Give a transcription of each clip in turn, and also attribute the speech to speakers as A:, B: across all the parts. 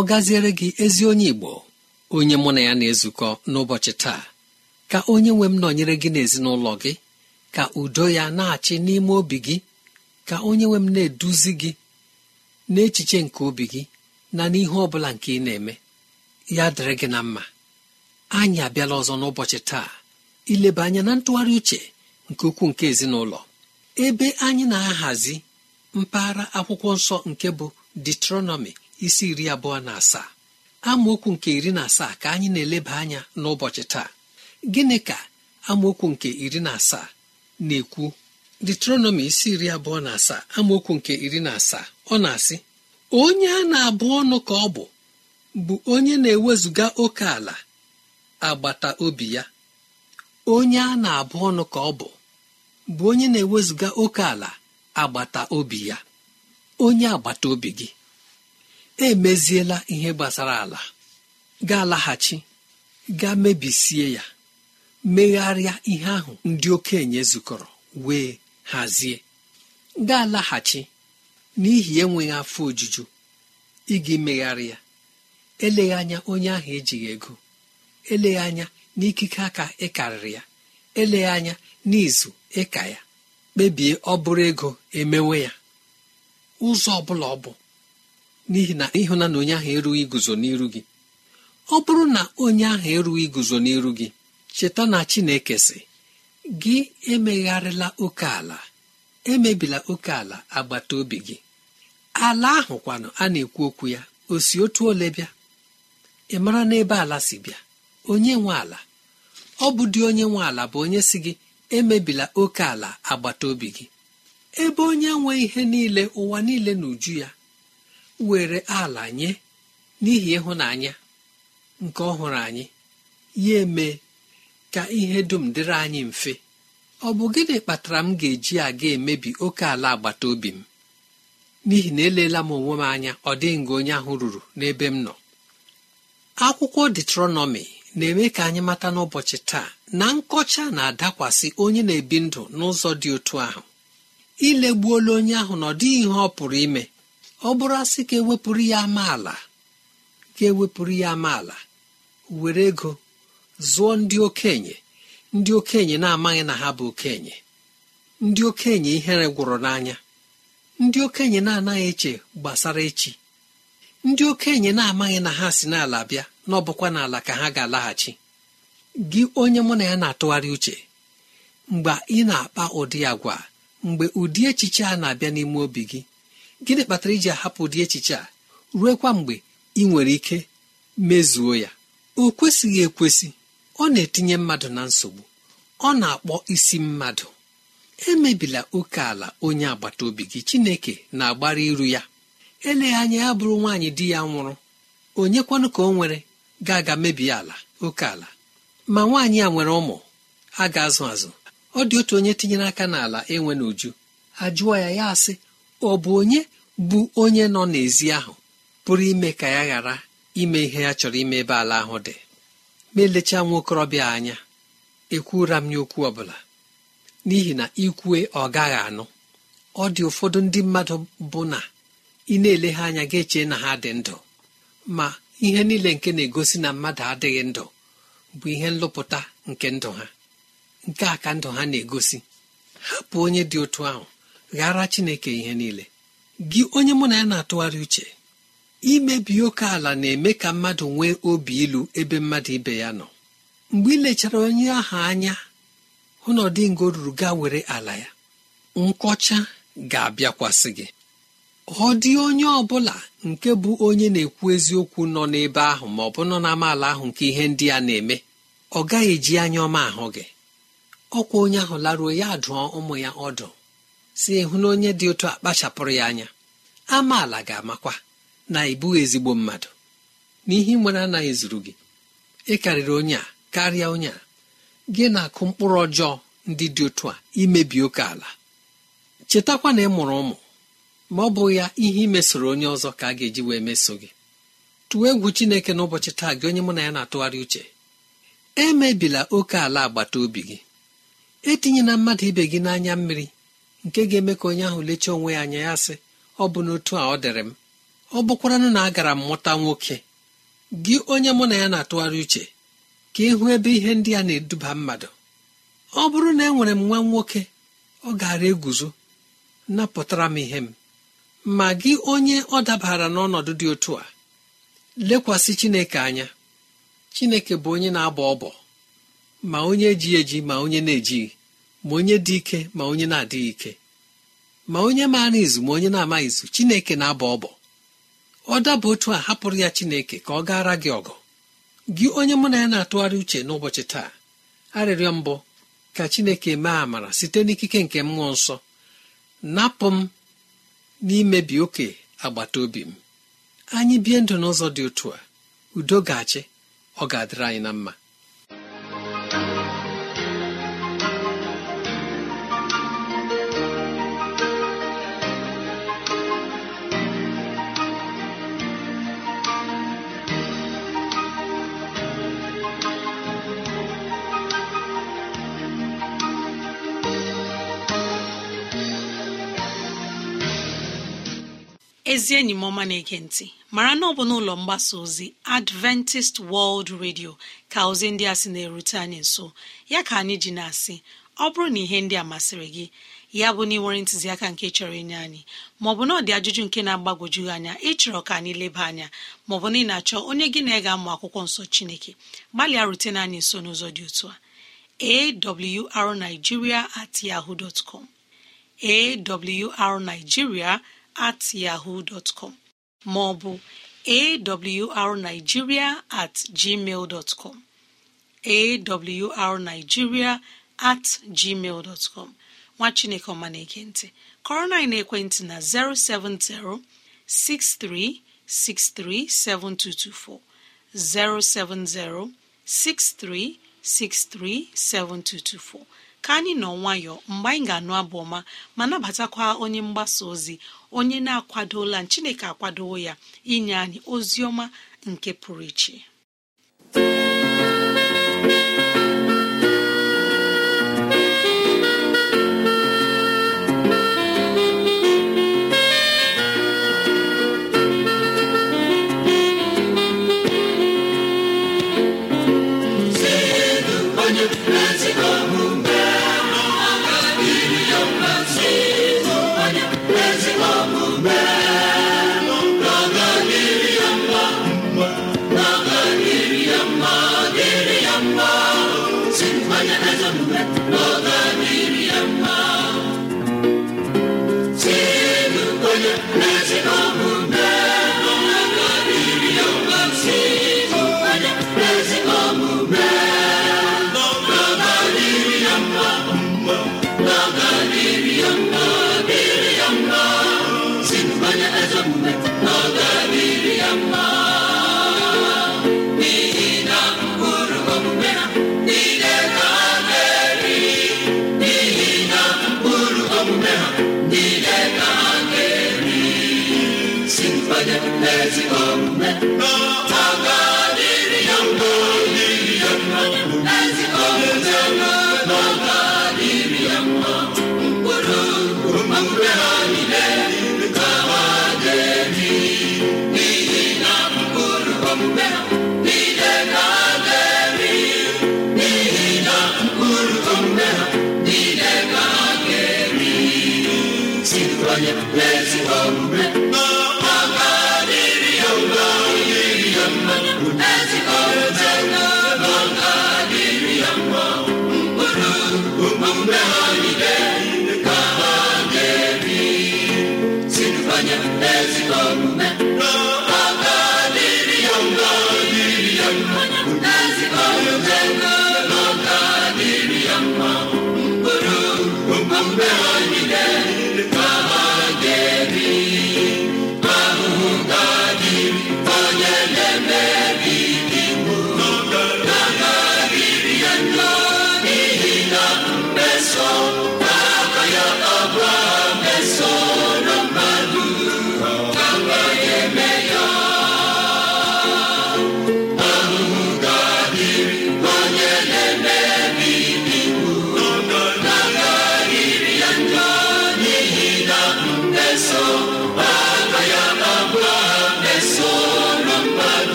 A: Ọ gaziere gị ezi onye igbo onye mụ na ya na-ezukọ n'ụbọchị taa. Ka onye nwe m nọnyere gị n'ezinụlọ gị ka udo ya na-achị n'ime obi gị ka onye nwe m na-eduzi gị n'echiche nke obi gị na n'ihe ọ bụla nke ị na-eme. Ya dịrị gị na mma. Anyị abịala ọzọ n'ụbọchị taa ileba anya na ntụgharị uche nke ukwuu nke ezinụlọ. Ebe anyị na-ahazi mpaghara akwụkwọ nsọ nke bụ detronọmi isi iri abụọ na asaa. Amaokwu nke iri na asaa ka anyị na-eleba anya n'ụbọchị taa. Gịnị ka amaokwu nke iri na asaa na-ekwu? Detronomi isi iri abụọ na asaa amaokwu nke iri na asaa ọ na-asị onye a na-abụ ọnụ ka ọ bụ bụ onye na-ewezụga oke ala agbata obi ya. Onye a na-abụ ọnụ ka ọ bụ bụ onye na-ewezụga oke ala agbata obi ya. Onye agbata obi gị. Emeziela ihe gbasara ala. Ga-alaghachi gaa mebisie ya. Megharịa ihe ahụ ndị okenye zukọrọ wee hazie. Ga-alaghachi n'ihi enweghị afọ ojuju ịga megharị ya. Eleghị anya onye ahụ ejighị ego eleghị anya n'ikike aka ịkarịrị ya eleghị anya n'izu ịka ya. Kpebie ọ bụrụ ego emewe ya. Ụzọ ọ bụla ọ bụ n'ihi na ịhụna na onye ahụ erughị iguzo n'iru gị. Ọ bụrụ na onye ahụ erughị iguzo n'iru gị cheta na chineke sị gị emegharịla oke ala emebila oke ala agbata obi gị. Ala ahụ kwanụ a na-ekwu okwu ya o si otu ole bịa? Ị mara n'ebe ala si bịa? Onye nwe ala? Ọ bụ dị onye nwe ala bụ onye si gị emebila oke ala agbata obi gị. Ebe onye nwe ihe niile ụwa niile na uju ya were ala nye n'ihi ịhụnanya nke ọhụrụ anyị ya eme ka ihe dum dịrị anyị mfe. Ọ bụ gịnị kpatara m ga-eji aga emebi oke ala agbata obi m? N'ihi na eleela m onwe m anya ọ dịghị nga onye ahụ ruru n'ebe m nọ. Akwụkwọ detronọmi na-eme ka anyị mata n'ụbọchị taa na nkọcha na-adakwasị onye na-ebi ndụ n'ụzọ dị otu ahụ. Ilegbuola onye ahụ na ọ dịghị ihe ọ pụrụ ime. Ọ bụrụ asị ka ewepụrụ ya amaala ka ewepụrụ ya amaala were ego zụọ ndị okenye ndị okenye na-amaghị na ha bụ okenye ndị okenye ihere gwụrụ n'anya ndị okenye na-anaghị eche gbasara echi ndị okenye na-amaghị na ha si n'ala bịa na ọ bụkwa n'ala ka ha ga-alaghachi. Gị onye mụ na ya na-atụgharị uche mgbe ị na-akpa ụdị agwa mgbe ụdị echiche a na-abịa n'ime obi gị gịnị kpatara iji ahapụ ụdị echiche a? Ruekwa mgbe ị nwere ike mezuo ya. O kwesịghị ekwesị. Ọ na-etinye mmadụ na nsogbu. Ọ na-akpọ isi mmadụ. Emebila oke ala onye agbata obi gị chineke na-agbara iru ya. Eleghị anya ya bụrụ nwaanyị di ya nwụrụ. Onye kwanụ ka o nwere ga-aga mebie ala oke ala. Ma nwaanyị a nwere ụmụ a ga-azụ azụ. Ọ dị otu onye tinyere aka n'ala enwe n'uju. Ajụọ ya ya asị ọ bụ onye bụ onye nọ n'ezi ahụ pụrụ ime ka ya ghara ime ihe ya chọrọ ime ebe ala ahụ dị? Ma elechaa nwa okorobịa anya ekwura m ya okwu ọbụla n'ihi na ikwue ọ gaghị anụ. Ọ dị ụfọdụ ndị mmadụ bụ na ị na-ele ha anya ga-eche na ha dị ndụ ma ihe niile nke na-egosi na mmadụ adịghị ndụ bụ ihe nlụpụta nke ndụ ha. Nke a ka ndụ ha na-egosi. Hapụ onye dị otu ahụ. Ghara chineke ihe niile. Gị onye mụ na ya na-atụgharị uche imebi oke ala na-eme ka mmadụ nwee obi ilu ebe mmadụ ibe ya nọ. Mgbe ị lechara onye ahụ anya hụ na ọdịngo ruru gaa were ala ya. Nkọcha ga-abịakwasị gị. Ọ dị onye ọ bụla nke bụ onye na-ekwu eziokwu nọ n'ebe ahụ ma ọ bụ nọ n'amaala ahụ nke ihe ndị a na-eme ọ gaghị eji anya ọma ahụ gị. Ọkwa onye ahụ laruo ya dụọ ụmụ ya ọdụ. Si hụ na onye dị otu a kpachapụrụ ya anya amaala ga-amakwa na ịbụghị ezigbo mmadụ. N'ihe nwere anaghị zuru gị. Ịkarịrị onye a karịa onye a. Gị na-akụ mkpụrụ ọjọọ ndị dị otu a imebi oke ala. Chetakwa na ị mụrụ ụmụ ma ọ bụ ya ihe imesoro onye ọzọ ka a ga-eji wee meso gị. Tụọ egwu chineke n'ụbọchị taa gị onye mụ na ya na-atụgharị uche. Emebila oke ala agbata obi gị. Etinyela mmadụ ibe gị n'anya mmiri nke ga-eme ka onye ahụ lechaa onwe ya anya ya sị ọ bụ n'otu a ọ dịrị m. Ọ bụkwaranụ na agara m mụta nwoke. Gị onye mụ na ya na-atụgharị uche ka ịhụ ebe ihe ndị a na-eduba mmadụ. Ọ bụrụ na enwere m nwa nwoke ọ gara eguzo. Napụtara m ihe m. Ma gị onye ọ dabara n'ọnọdụ dị otu a lekwasị chineke anya. Chineke bụ onye na-abọ ọbọ ma onye eji eji ma onye na-ejighị. Ma onye dị ike ma onye na-adịghị ike. Ma onye maara izu ma onye na-amaghị izu chineke na-abọ ọbọ. Ọ daba otu a hapụrụ ya chineke ka ọ gaara gị ọgụ gị onye mụ na ya na-atụgharị uche n'ụbọchị taa arịrịọ mbụ ka chineke mee amara site n'ikike nke mmụọ nsọ. Napụ m n'imebi oke agbata obi m. Anyị bie ndụ n'ụzọ dị otu a. Udo ga-achị ọ ga-adịrị anyị na mma.
B: Ezi enyi m ọma na-ege ntị mara na ọ bụ n'ụlọ mgbasa ozi adventist world radio ka ozi ndị a sị na-erute anyị nso. Ya ka anyị ji na-asị ọ bụrụ na ihe ndị a masịrị gị ya bụ na ị nwere ntụziaka nke chọrọ inye anyị maọbụ na ọ dị ajụjụ nke na-agbagwoju anya ịchọrọ ka anyị leba anya maọbụ na ị na-achọ onye gị na ega amụ akwụkwọ nsọ chineke gbalịa rutene anyị nso n'ụzọ dị otu a. Awrnigeria at yahoo dot com. Awrnigeria at yahoo dọtcọm maọbụ awrnigeria at gmail dọtcọm awrnigeria at gmail dọtcọm nwa chineke ọma na-eke ntị. Kọrọ na ekwentị na 070 6363 7224 070 6363 7224 ka anyị nọ nwayọọ mgbe anyị ga-anụ abụ ọma ma nabatakwa onye mgbasa ozi onye na-akwadola chineke akwadowo ya inye anyị ozi ọma nke pụrụ iche.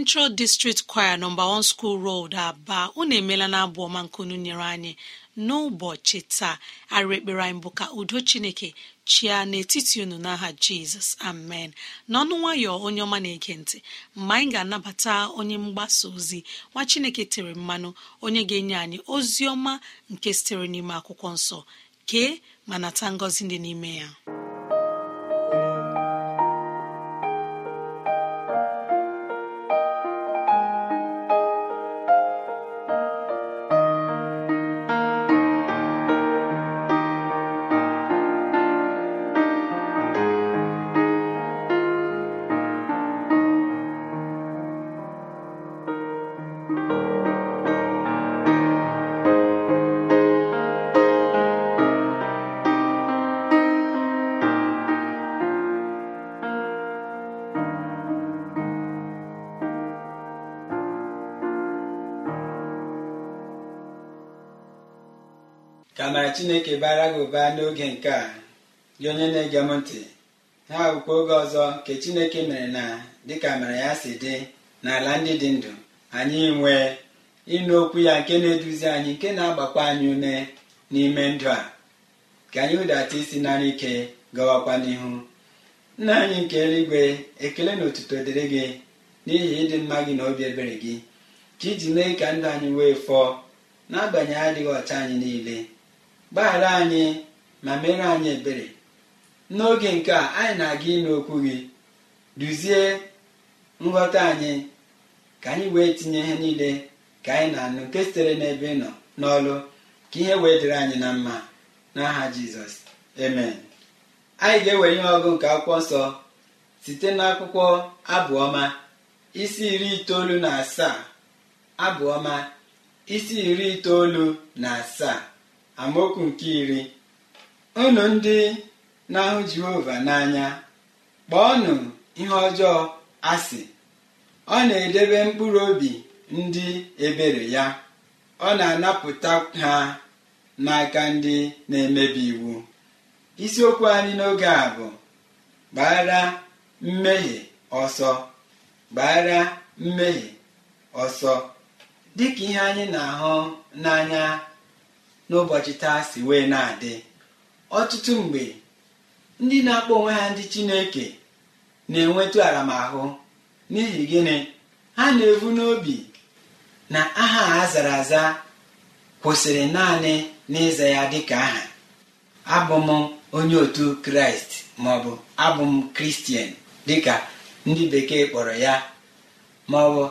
B: Central District Choir nọmba 1 School Road Aba unu emeela na abụ ọma nkunu nyere anyị. N'ụbọchị taa arị ekpere anyị bụ ka udo Chineke chia n'etiti unu n'aha Jizọs. Amen. N'ọnụ nwayọ onye ọma na-ege ntị mgbe anyị ga-anabata onye mgbasa ozi nwa Chineke tere mmanụ onye ga-enye anyị ozi ọma nke sitere n'ime akwụkwọ nsọ. Kee ma nata ngọzi dị n'ime ya.
C: Mara chineke bara gị ụba n'oge nke a gị onye na-ege m ntị. Ha bụkwa oge ọzọ nke chineke mere na dịka amara ya si dị n'ala ndị dị ndụ anyị nwee ịnụ okwu ya nke na-eduzi anyị nke na-agbakwa anyị ume n'ime ndụ a. Ka anyị hụdata isi nara ike gawakwa n'ihu. Nna anyị nke eluigwe ekele na otuto dịrị gị n'ihi ịdị mma gị na obi ebere gị ka iji mee ka ndụ anyị wee fọọ n'agbanyeghị adịghị ọcha anyị niile. Gbaghara anyị ma mere anyị ebere. N'oge nke a anyị na-aga ịnụ okwu gị duzie nghọta anyị ka anyị wee tinye ihe niile ka anyị na-anụ nke sitere n'ebe ị nọ n'ọlụ ka ihe wee dịrị anyị na mma. N'aha jizọs amen. Anyị ga-ewere ihe ọgụ nke akwụkwọ nsọ site n'akwụkwọ abụọma isi iri itoolu na asaa. Abụọma isi iri itoolu na asaa. Amaokwu nke iri. Unu ndị na-ahụ jehova n'anya kpọọnụ ihe ọjọọ asị. Ọ na-edebe mkpụrụ obi ndị ebere ya. Ọ na-anapụta ha n'aka ndị na-emebi iwu. Isiokwu anyị n'oge a bụ gbara mmehie ọsọ. Gbara mmehie ọsọ. Dịka ihe anyị na-ahụ n'anya n'ụbọchị taa si wee na-adị. Ọtụtụ mgbe ndị na-akpọ onwe ha ndị chineke na-enwetụ aramahụ. N'ihi gịnị? Ha na-evu n'obi na aha a zara aza kwụsịrị naanị n'ịza ya dịka aha. Abụ m onye otu kraịst maọbụ abụ m kristian dịka ndị bekee kpọrọ ya maọbụ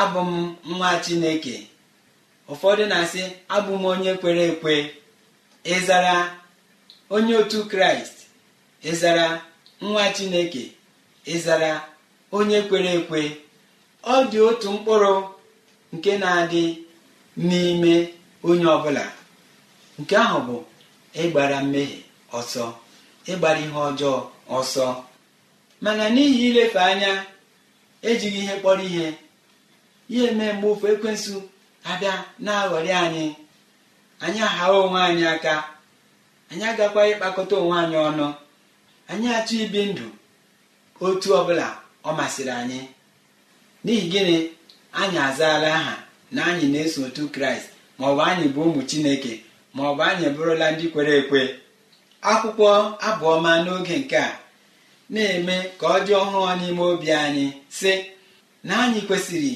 C: abụ m nwa chineke ụfọdụ na-asị abụ m onye kwere ekwe. Ịzara onye otu kraịst. Ịzara nwa chineke. Ịzara onye kwere ekwe. Ọ dị otu mkpụrụ nke na-adị n'ime onye ọbụla. Nke ahụ bụ ịgbara mmehie ọsọ ịgbara ihe ọjọọ ọsọ. Mana n'ihi ilefe anya ejighị ihe kpọrọ ihe. Ya eme mgbe ofu ekwensụ abịa na-aghọrị anyị anyị aghawa onwe anyị aka anyị agakwa ịkpakọta onwe anyị ọnụ anyị achọ ibi ndụ otu ọbụla ọ masịrị anyị. N'ihi gịnị? Anyị azaala aha na anyị na-eso otu kraịst maọbụ anyị bụ ụmụ chineke maọbụ anyị bụrụla ndị kwere ekwe. Akwụkwọ abụọma n'oge nke a na-eme ka ọ dị ọhụụ n'ime obi anyị sị na anyị kwesịrị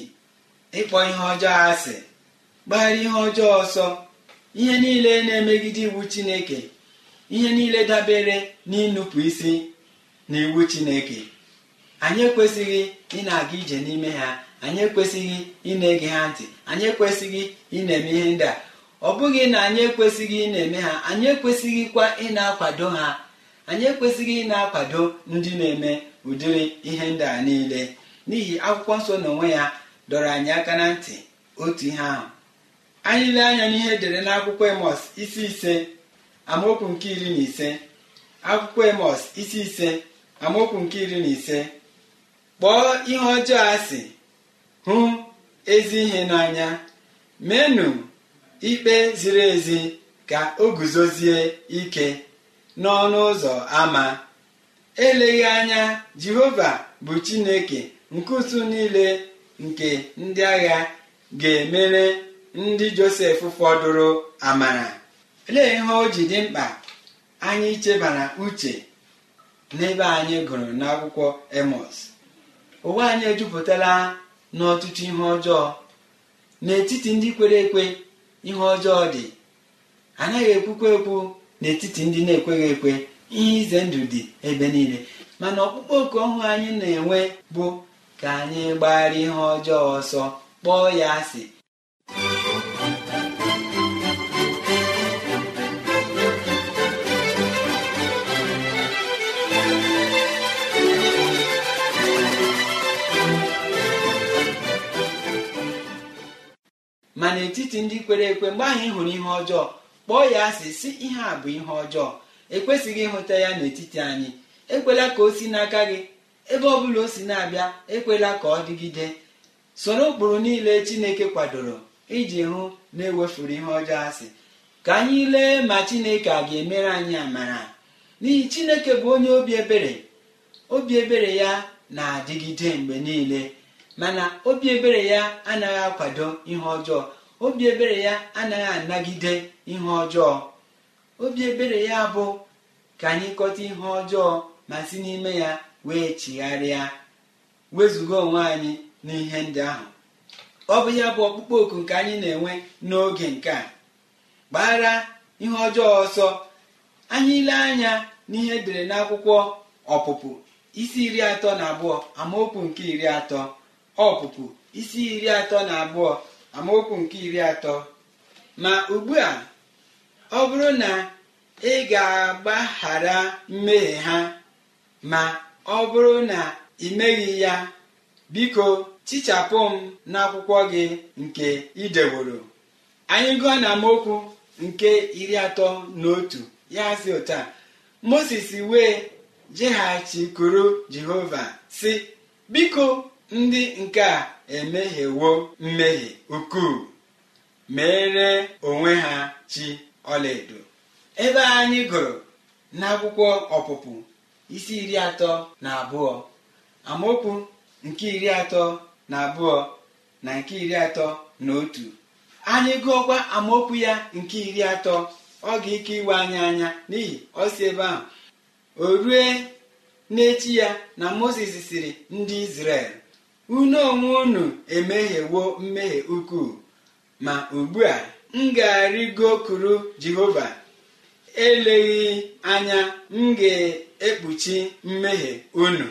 C: ịkpọ ihe ọjọọ asị. Gbara ihe ọjọọ ọsọ ihe niile na-emegide iwu chineke ihe niile dabere n'ịnụpụ isi na iwu chineke. Anyị ekwesịghị ị na-aga ije n'ime ha anyị ekwesịghị ị na-ege ha ntị anyị ekwesịghị ị na-eme ihe ndị a. Ọ bụghị na anyị ekwesịghị ị na-eme ha anyị ekwesịghịkwa ị na-akwado ha anyị ekwesịghị ị na-akwado ndị na-eme ụdịrị ihe ndị a niile. N'ihi akwụkwọ nsọ na onwe ya dọrọ anyị aka na ntị otu ihe ahụ. Anyị lee anya n'ihe edere n'akwụkwọ emọs isi ise amaokwu nke iri na ise. Akwụkwọ emọs isi ise amaokwu nke iri na ise. Kpọọ ihe ọjọọ asị hụ ezi ihe n'anya. Menụ ikpe ziri ezi ka o guzozie ike n'ọnụ ụzọ ama. Eleghị anya jehova bụ chineke nke usu niile nke ndị agha ga-emere ndị josef fọdụrụ amara. Lee ihe o ji dị mkpa anyị chebara uche n'ebe anyị gụrụ n'akwụkwọ emos ụwa anyị ejupụtala n'ọtụtụ ihe ọjọọ. N'etiti ndị kwere ekwe ihe ọjọọ dị. Anaghị ekwukwa ekwu n'etiti ndị na-ekweghị ekwe. Ihe ize ndụ dị ebe niile. Mana ọkpụkpọ oku ọhụụ anyị na-enwe bụ ka anyị gbara ihe ọjọọ ọsọ kpọọ ya asị. Ma n'etiti ndị kwere ekwe mgbe anyị hụrụ ihe ọjọọ kpọọ ya asị si ihe a bụ ihe ọjọọ. Ekwesịghị ịhụta ya n'etiti anyị. Ekwela ka o si n'aka gị. Ebe ọ bụla o si na-abịa ekwela ka ọ dịgide. Soro ụkpụrụ niile chineke kwadoro iji hụ na ewefuru ihe ọjọọ asị. Ka anyị lee ma chineke a ga-emere anyị amara. N'ihi chineke bụ onye obi ebere. Obi ebere ya na-adịgide mgbe niile. Mana obi ebere ya anaghị akwado ihe ọjọọ. Obi ebere ya anaghị anagide ihe ọjọọ. Obi ebere ya bụ ka anyị kọta ihe ọjọọ ma si n'ime ya wee chigharịa wezụga onwe anyị n'ihe ndị ahụ. Ọ bụ ya bụ ọkpụkpọ oku nke anyị na-enwe n'oge nke a. Gbara ihe ọjọọ ọsọ. Anyị ile anya n'ihe edere n'akwụkwọ ọpụpụ isi iri atọ na abụọ amaokwu nke iri atọ. Ọpụpụ isi iri atọ na abụọ amaokwu nke iri atọ. Ma ugbu a ọ bụrụ na ị ga-agbaghara mmehie ha ma ọ bụrụ na ị meghị ya biko chichapụ m n'akwụkwọ gị nke ideworo. Anyị gụọ na amaokwu nke iri atọ na otu. Ya si ụta moses wee jeghachikuru jehova si biko ndị nke a emehiewo mmehie ukwuu mere onwe ha chi ọlaedo. Ebe anyị gụrụ n'akwụkwọ ọpụpụ isi iri atọ na abụọ amaokwu nke iri atọ na abụọ na nke iri atọ na otu. Anyị gụọkwa amaokwu ya nke iri atọ ọ ga ike iwe anyị anya n'ihi ọ si ebe ahụ. O rue n'echi ya na moses siri ndị izrel. Unu onwe unu emehiewo mmehie ukwuu ma ugbu a m ga-arịgokuru jehova. Eleghị anya m ga-ekpuchi mmehie unu.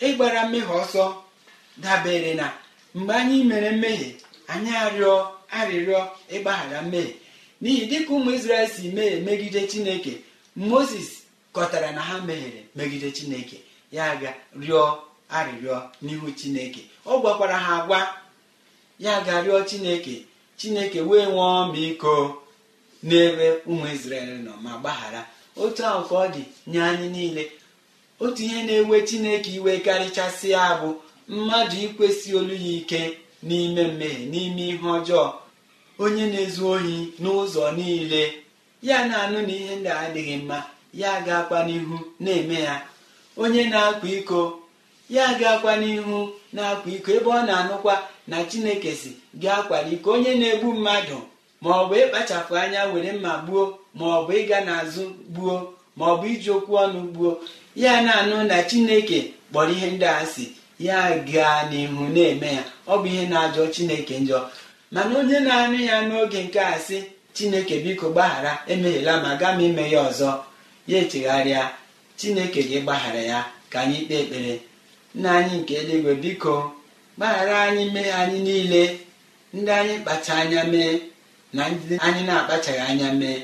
C: Ịgbara mmehie ọsọ dabere na mgbe anyị mere mmehie anyị arịọ arịrịọ ịgbaghara mmehie. N'ihi dịka ụmụ Izrel si mee megide chineke moses kọtara na ha mehiere megide chineke. Ya ga rịọ arịrịọ n'ihu chineke. Ọ gwakwara ha agwa ya ga rịọ chineke. Chineke wee nwee ọmịiko n'ebe ụmụ Izrel nọ ma gbaghara. Otu ahụ ka ọ dị nye anyị niile. Otu ihe na-ewe chineke iwe karịchasịa bụ mmadụ ikwesị olu ya ike n'ime mmehie n'ime ihe ọjọọ. Onye na-ezu ohi n'ụzọ niile. Ya na-anụ na ihe ndị adịghị mma ya ga-akwa n'ihu na-eme ya. Onye na-akwa iko ya ga-akwa n'ihu na-akwa iko ebe ọ na-anụkwa na chineke si ga-akwara iko onye na-egbu mmadụ ma ọ bụ ịkpachapụ anya were mma gbuo ma ọ bụ ịga n'azụ gbuo ma ọ bụ iji okwu ọnụ gbuo. Ya na-anụ na chineke kpọrọ ihe ndị a si ya gaa n'ihu na-eme ya. Ọ bụ ihe na-ajọ chineke njọ. Mana onye na-anụ ya n'oge nke a sị chineke biko gbaghara emeghela ma gaa m ime ya ọzọ. Ya echegharịa chineke gị gbaghara ya ka anyị kpee ekpere. Nna anyị nke eluigwe biko gbaghara anyị mmehie anyị niile ndị anyị kpacha anya mee na ndị anyị na-akpachaghị anya mee.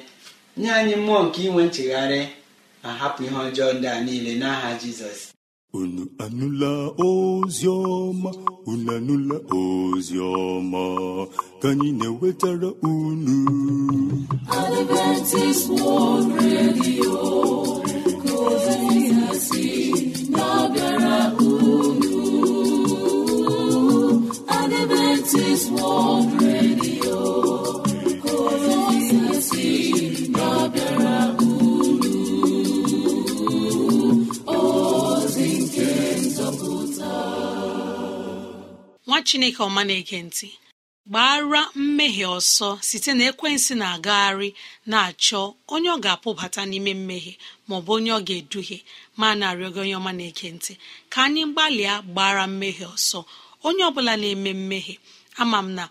C: Nye anyị mmụọ nke inwe nchegharị ma hapụ ihe ọjọọ ndị a niile n'aha jizọs.
D: Unu anụla ozi ọma unu anụla ozi ọma ka anyị na-ewetara unu.
E: Adventist World Radio si na-abịara
B: chineke ọma na-ege ntị gbara mmehie ọsọ site na ekwensị na-agagharị na-achọ onye ọ ga-apụbata n'ime mmehie maọbụ onye ọ ga-eduhie ma na-arịọgo onye ọma na-ege ntị. Ka anyị gbalịa gbara mmehie ọsọ. Onye ọbụla na-eme mmehie ama m na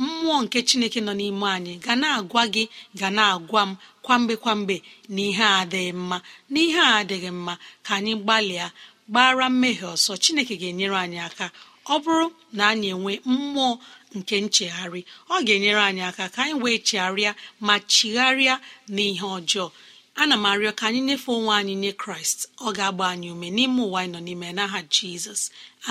B: mmụọ nke chineke nọ n'ime anyị ga na-agwa gị ga na-agwa m kwa mgbe kwa mgbe na ihe a adịghị mma. Na ihe a adịghị mma ka anyị gbalịa gbara mmehie ọsọ. Chineke ga-enyere anyị aka. Ọ bụrụ na anyị enwe mmụọ nke nchegharị ọ ga-enyere anyị aka ka anyị wee chegharịa ma chigharịa n'ihe ọjọọ. Ana m arịọ ka anyị nyefee onwe anyị nye kraịst. Ọ ga-agba anyị ume n'ime ụwa anyị nọ n'ime n'aha jizọs.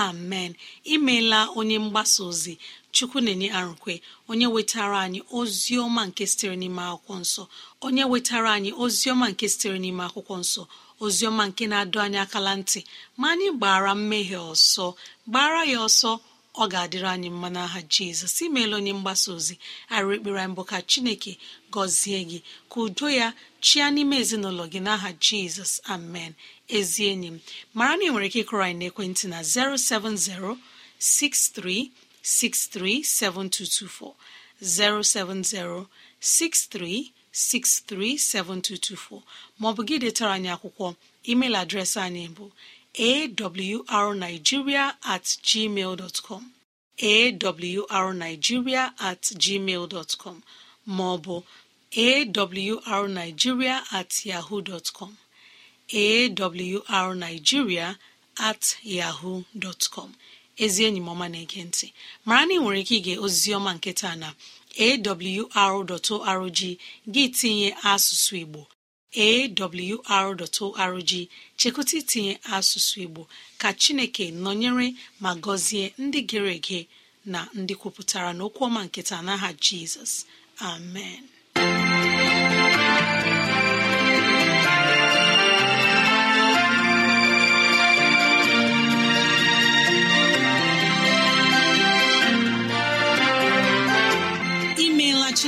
B: Amen. Imeela onye mgbasa ozi chukwu na-enye arụkwe. Onye wetara anyị ozi ọma nke sitere n'ime akwụkwọ nsọ. Onye wetara anyị ozi ọma nke sitere n'ime akwụkwọ nsọ. Ozi ọma nke na-adụ anyị akala ntị. Ma anyị gbara mmehie ọsọ. Gbara ya ọsọ ọ ga-adịrị anyị mma n'aha jizọs. Imeela onye mgbasa ozi arụ ekpere mbụ ka chineke gọzie gị ka udo ya chia n'ime ezinụlọ gị n'aha jizọs. Amen. Ezi enyi m mara na ị nwere ike ịkụrụ anyị n'ekwentị na 070 6363 7224 070 63 637224 maọbụ gị detara anyị akwụkwọ email adreesị anyị bụ awrnigeria at com awrnigeria at com maọbụ awrnigeria at yahoo com awrnigeria at yahoo com. Ezi enyi m ọma na-ege ntị. Mara na ị nwere ike ige oziziọma nke taa na awr.org gị tinye asụsụ igbo. Awr.org chekụta itinye asụsụ igbo ka chineke nọnyere ma gọzie ndị gere ege na ndị kwupụtara n'okwu ọma nketa n'aha jizọs. Amen.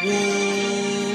B: gboo